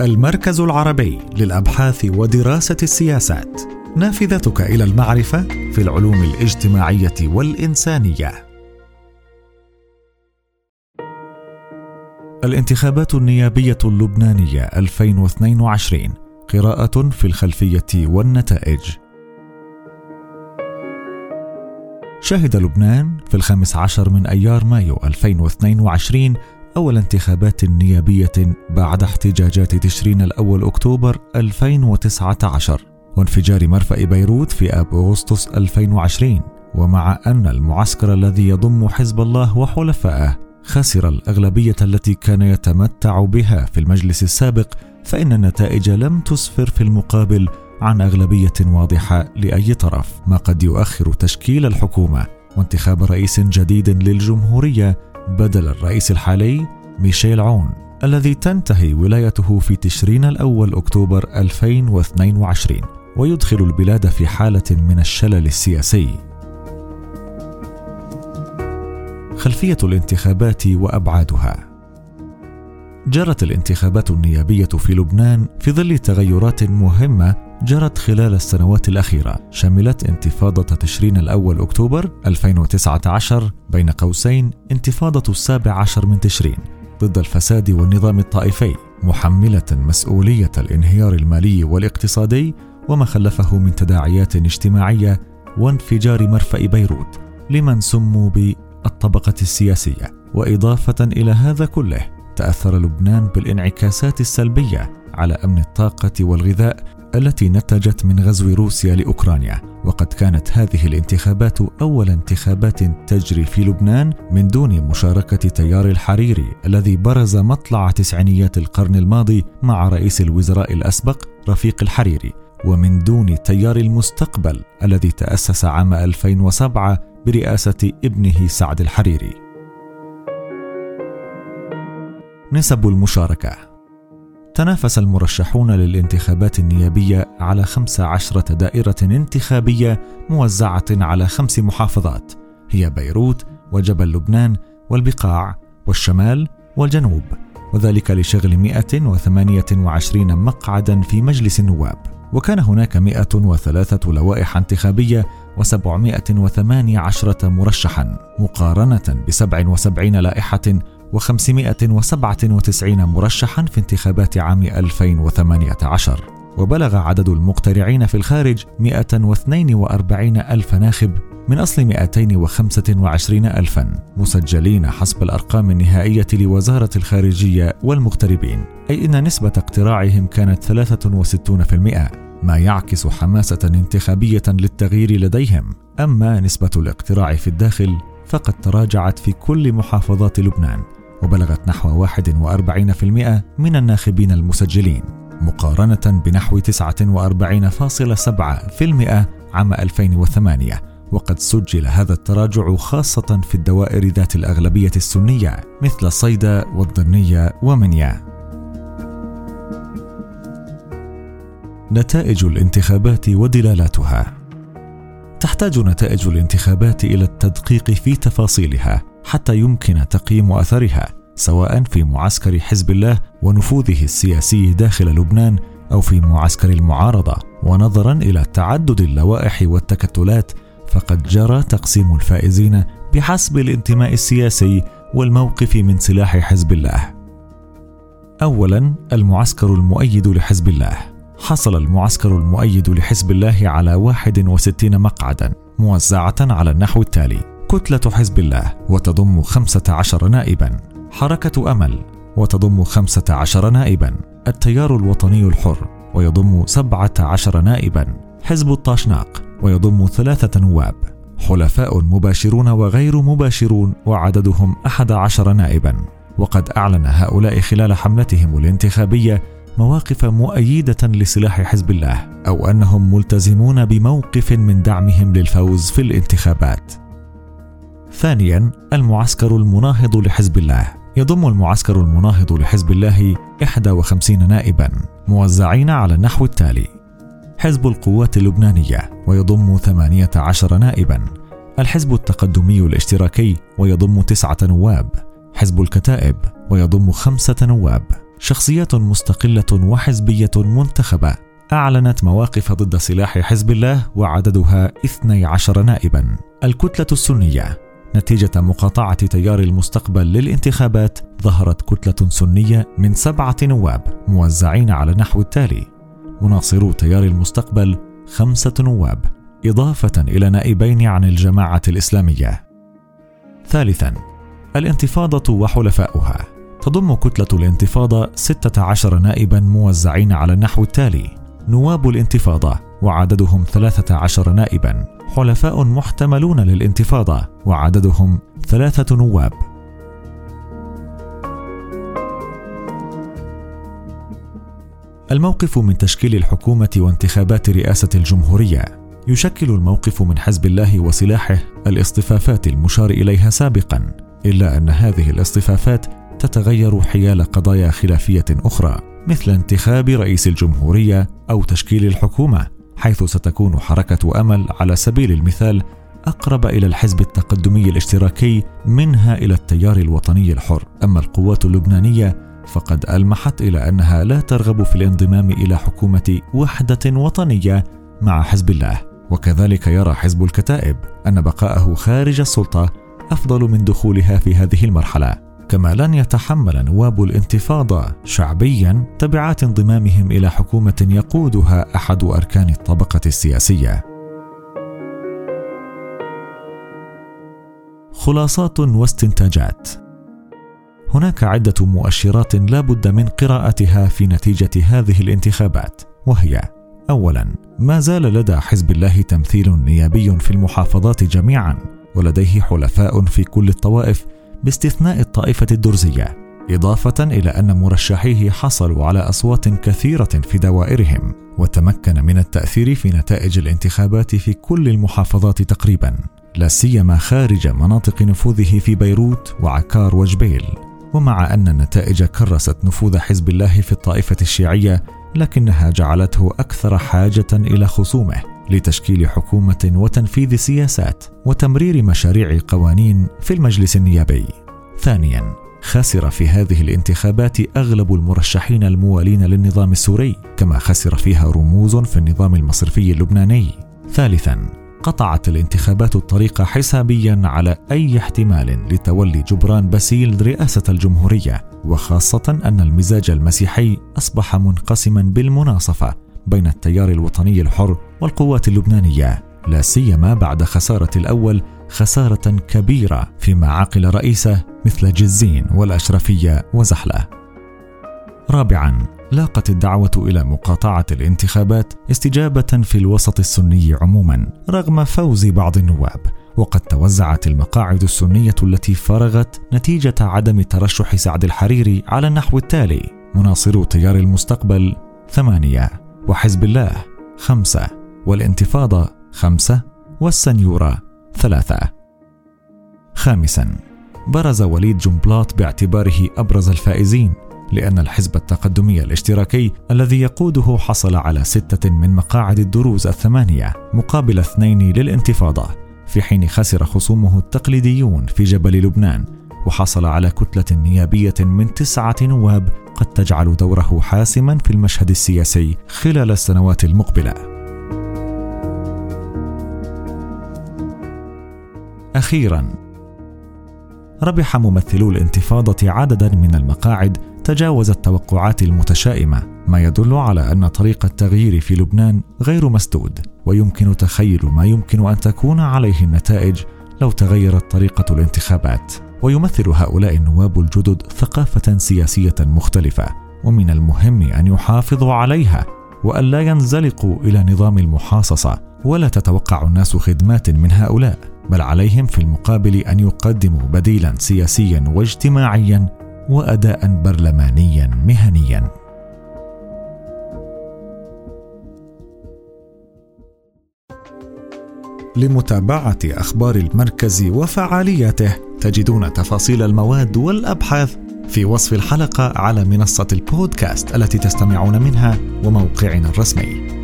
المركز العربي للأبحاث ودراسة السياسات. نافذتك إلى المعرفة في العلوم الاجتماعية والإنسانية. الانتخابات النيابية اللبنانية 2022 قراءة في الخلفية والنتائج. شهد لبنان في الخامس عشر من أيار مايو 2022 أول انتخابات نيابية بعد احتجاجات تشرين الأول أكتوبر 2019 وانفجار مرفأ بيروت في آب أغسطس 2020 ومع أن المعسكر الذي يضم حزب الله وحلفائه خسر الأغلبية التي كان يتمتع بها في المجلس السابق فإن النتائج لم تسفر في المقابل عن أغلبية واضحة لأي طرف ما قد يؤخر تشكيل الحكومة وانتخاب رئيس جديد للجمهورية بدل الرئيس الحالي ميشيل عون الذي تنتهي ولايته في تشرين الأول أكتوبر 2022 ويدخل البلاد في حالة من الشلل السياسي. خلفية الانتخابات وأبعادها. جرت الانتخابات النيابية في لبنان في ظل تغيرات مهمة جرت خلال السنوات الأخيرة شملت انتفاضة تشرين الأول أكتوبر 2019 بين قوسين انتفاضة السابع عشر من تشرين ضد الفساد والنظام الطائفي محملة مسؤولية الانهيار المالي والاقتصادي وما خلفه من تداعيات اجتماعية وانفجار مرفأ بيروت لمن سموا بالطبقة السياسية. وإضافة إلى هذا كله تأثر لبنان بالانعكاسات السلبية على أمن الطاقة والغذاء التي نتجت من غزو روسيا لأوكرانيا وقد كانت هذه الانتخابات أول انتخابات تجري في لبنان من دون مشاركة تيار الحريري الذي برز مطلع تسعينيات القرن الماضي مع رئيس الوزراء الأسبق رفيق الحريري ومن دون تيار المستقبل الذي تأسس عام 2007 برئاسة ابنه سعد الحريري. نسب المشاركة تنافس المرشحون للانتخابات النيابية على خمس عشرة دائرة انتخابية موزعة على خمس محافظات. هي بيروت وجبل لبنان والبقاع والشمال والجنوب وذلك لشغل 128 مقعدا في مجلس النواب. وكان هناك 103 لوائح انتخابية و718 مرشحا مقارنة ب 77 لائحة و597 مرشحا في انتخابات عام 2018 وبلغ عدد المقترعين في الخارج 142 ألف ناخب من أصل 225 ألفا مسجلين حسب الأرقام النهائية لوزارة الخارجية والمغتربين أي أن نسبة اقتراعهم كانت 63% ما يعكس حماسة انتخابية للتغيير لديهم. أما نسبة الاقتراع في الداخل فقد تراجعت في كل محافظات لبنان. وبلغت نحو 41% من الناخبين المسجلين مقارنة بنحو 49.7% عام 2008 وقد سجل هذا التراجع خاصة في الدوائر ذات الأغلبية السنية مثل صيدا والضنية ومنيا. نتائج الانتخابات ودلالاتها تحتاج نتائج الانتخابات إلى التدقيق في تفاصيلها حتى يمكن تقييم أثرها سواء في معسكر حزب الله ونفوذه السياسي داخل لبنان أو في معسكر المعارضة. ونظرا إلى تعدد اللوائح والتكتلات فقد جرى تقسيم الفائزين بحسب الانتماء السياسي والموقف من سلاح حزب الله. اولا المعسكر المؤيد لحزب الله. حصل المعسكر المؤيد لحزب الله على 61 مقعدا موزعة على النحو التالي. كتلة حزب الله وتضم خمسة عشر نائبا. حركة أمل وتضم خمسة عشر نائبا. التيار الوطني الحر ويضم سبعة عشر نائبا. حزب الطاشناق ويضم ثلاثة نواب. حلفاء مباشرون وغير مباشرون وعددهم أحد عشر نائبا. وقد أعلن هؤلاء خلال حملتهم الانتخابية مواقف مؤيدة لسلاح حزب الله أو أنهم ملتزمون بموقف من دعمهم للفوز في الانتخابات. ثانيا المعسكر المناهض لحزب الله. يضم المعسكر المناهض لحزب الله 51 نائبا موزعين على النحو التالي. حزب القوات اللبنانية ويضم 18 نائبا. الحزب التقدمي الاشتراكي ويضم تسعة نواب. حزب الكتائب ويضم خمسة نواب. شخصيات مستقلة وحزبية منتخبة. أعلنت مواقف ضد سلاح حزب الله وعددها 12 نائبا. الكتلة السنية نتيجة مقاطعة تيار المستقبل للانتخابات ظهرت كتلة سنية من سبعة نواب موزعين على النحو التالي. مناصرو تيار المستقبل خمسة نواب إضافة إلى نائبين عن الجماعة الإسلامية. ثالثا الانتفاضة وحلفاؤها. تضم كتلة الانتفاضة 16 نائبا موزعين على النحو التالي. نواب الانتفاضة وعددهم 13 نائبا. حلفاء محتملون للانتفاضة وعددهم ثلاثة نواب. الموقف من تشكيل الحكومة وانتخابات رئاسة الجمهورية. يشكل الموقف من حزب الله وسلاحه الاصطفافات المشار إليها سابقا إلا أن هذه الاصطفافات تتغير حيال قضايا خلافية أخرى مثل انتخاب رئيس الجمهورية أو تشكيل الحكومة. حيث ستكون حركة أمل على سبيل المثال أقرب إلى الحزب التقدمي الاشتراكي منها إلى التيار الوطني الحر. أما القوات اللبنانية فقد ألمحت إلى أنها لا ترغب في الانضمام إلى حكومة وحدة وطنية مع حزب الله. وكذلك يرى حزب الكتائب أن بقاءه خارج السلطة أفضل من دخولها في هذه المرحلة. كما لن يتحمل نواب الانتفاضة شعبيا تبعات انضمامهم إلى حكومة يقودها أحد أركان الطبقة السياسية. خلاصات واستنتاجات. هناك عدة مؤشرات لا بد من قراءتها في نتيجة هذه الانتخابات وهي اولا ما زال لدى حزب الله تمثيل نيابي في المحافظات جميعا ولديه حلفاء في كل الطوائف باستثناء الطائفة الدرزية إضافة إلى أن مرشحيه حصلوا على أصوات كثيرة في دوائرهم وتمكن من التأثير في نتائج الانتخابات في كل المحافظات تقريبا لا سيما خارج مناطق نفوذه في بيروت وعكار وجبيل. ومع أن النتائج كرست نفوذ حزب الله في الطائفة الشيعية لكنها جعلته أكثر حاجة إلى خصومه. لتشكيل حكومة وتنفيذ سياسات وتمرير مشاريع قوانين في المجلس النيابي. ثانيا خسر في هذه الانتخابات أغلب المرشحين الموالين للنظام السوري كما خسر فيها رموز في النظام المصرفي اللبناني. ثالثا قطعت الانتخابات الطريق حسابيا على أي احتمال لتولي جبران باسيل رئاسة الجمهورية وخاصة أن المزاج المسيحي أصبح منقسما بالمناصفة. بين التيار الوطني الحر والقوات اللبنانية لا سيما بعد خسارة الأول خسارة كبيرة فيما عقل رئيسه مثل جزين والأشرفية وزحلة. رابعا لاقت الدعوة إلى مقاطعة الانتخابات استجابة في الوسط السني عموما رغم فوز بعض النواب وقد توزعت المقاعد السنية التي فرغت نتيجة عدم ترشح سعد الحريري على النحو التالي مناصرو تيار المستقبل ثمانية وحزب الله خمسة والانتفاضة خمسة والسنيورة ثلاثة. خامسا برز وليد جنبلاط باعتباره أبرز الفائزين لأن الحزب التقدمي الاشتراكي الذي يقوده حصل على ستة من مقاعد الدروز الثمانية مقابل اثنين للانتفاضة في حين خسر خصومه التقليديون في جبل لبنان. وحصل على كتلة نيابية من تسعة نواب قد تجعل دوره حاسما في المشهد السياسي خلال السنوات المقبلة. أخيرا ربح ممثلو الانتفاضة عددا من المقاعد تجاوز التوقعات المتشائمة ما يدل على أن طريق التغيير في لبنان غير مسدود ويمكن تخيل ما يمكن أن تكون عليه النتائج لو تغيرت طريقة الانتخابات. ويمثل هؤلاء النواب الجدد ثقافة سياسية مختلفة ومن المهم أن يحافظوا عليها والا ينزلقوا إلى نظام المحاصصة ولا تتوقع الناس خدمات من هؤلاء بل عليهم في المقابل أن يقدموا بديلا سياسيا واجتماعيا واداء برلمانيا مهنيا. لمتابعة أخبار المركز وفعالياته تجدون تفاصيل المواد والأبحاث في وصف الحلقة على منصة البودكاست التي تستمعون منها وموقعنا الرسمي.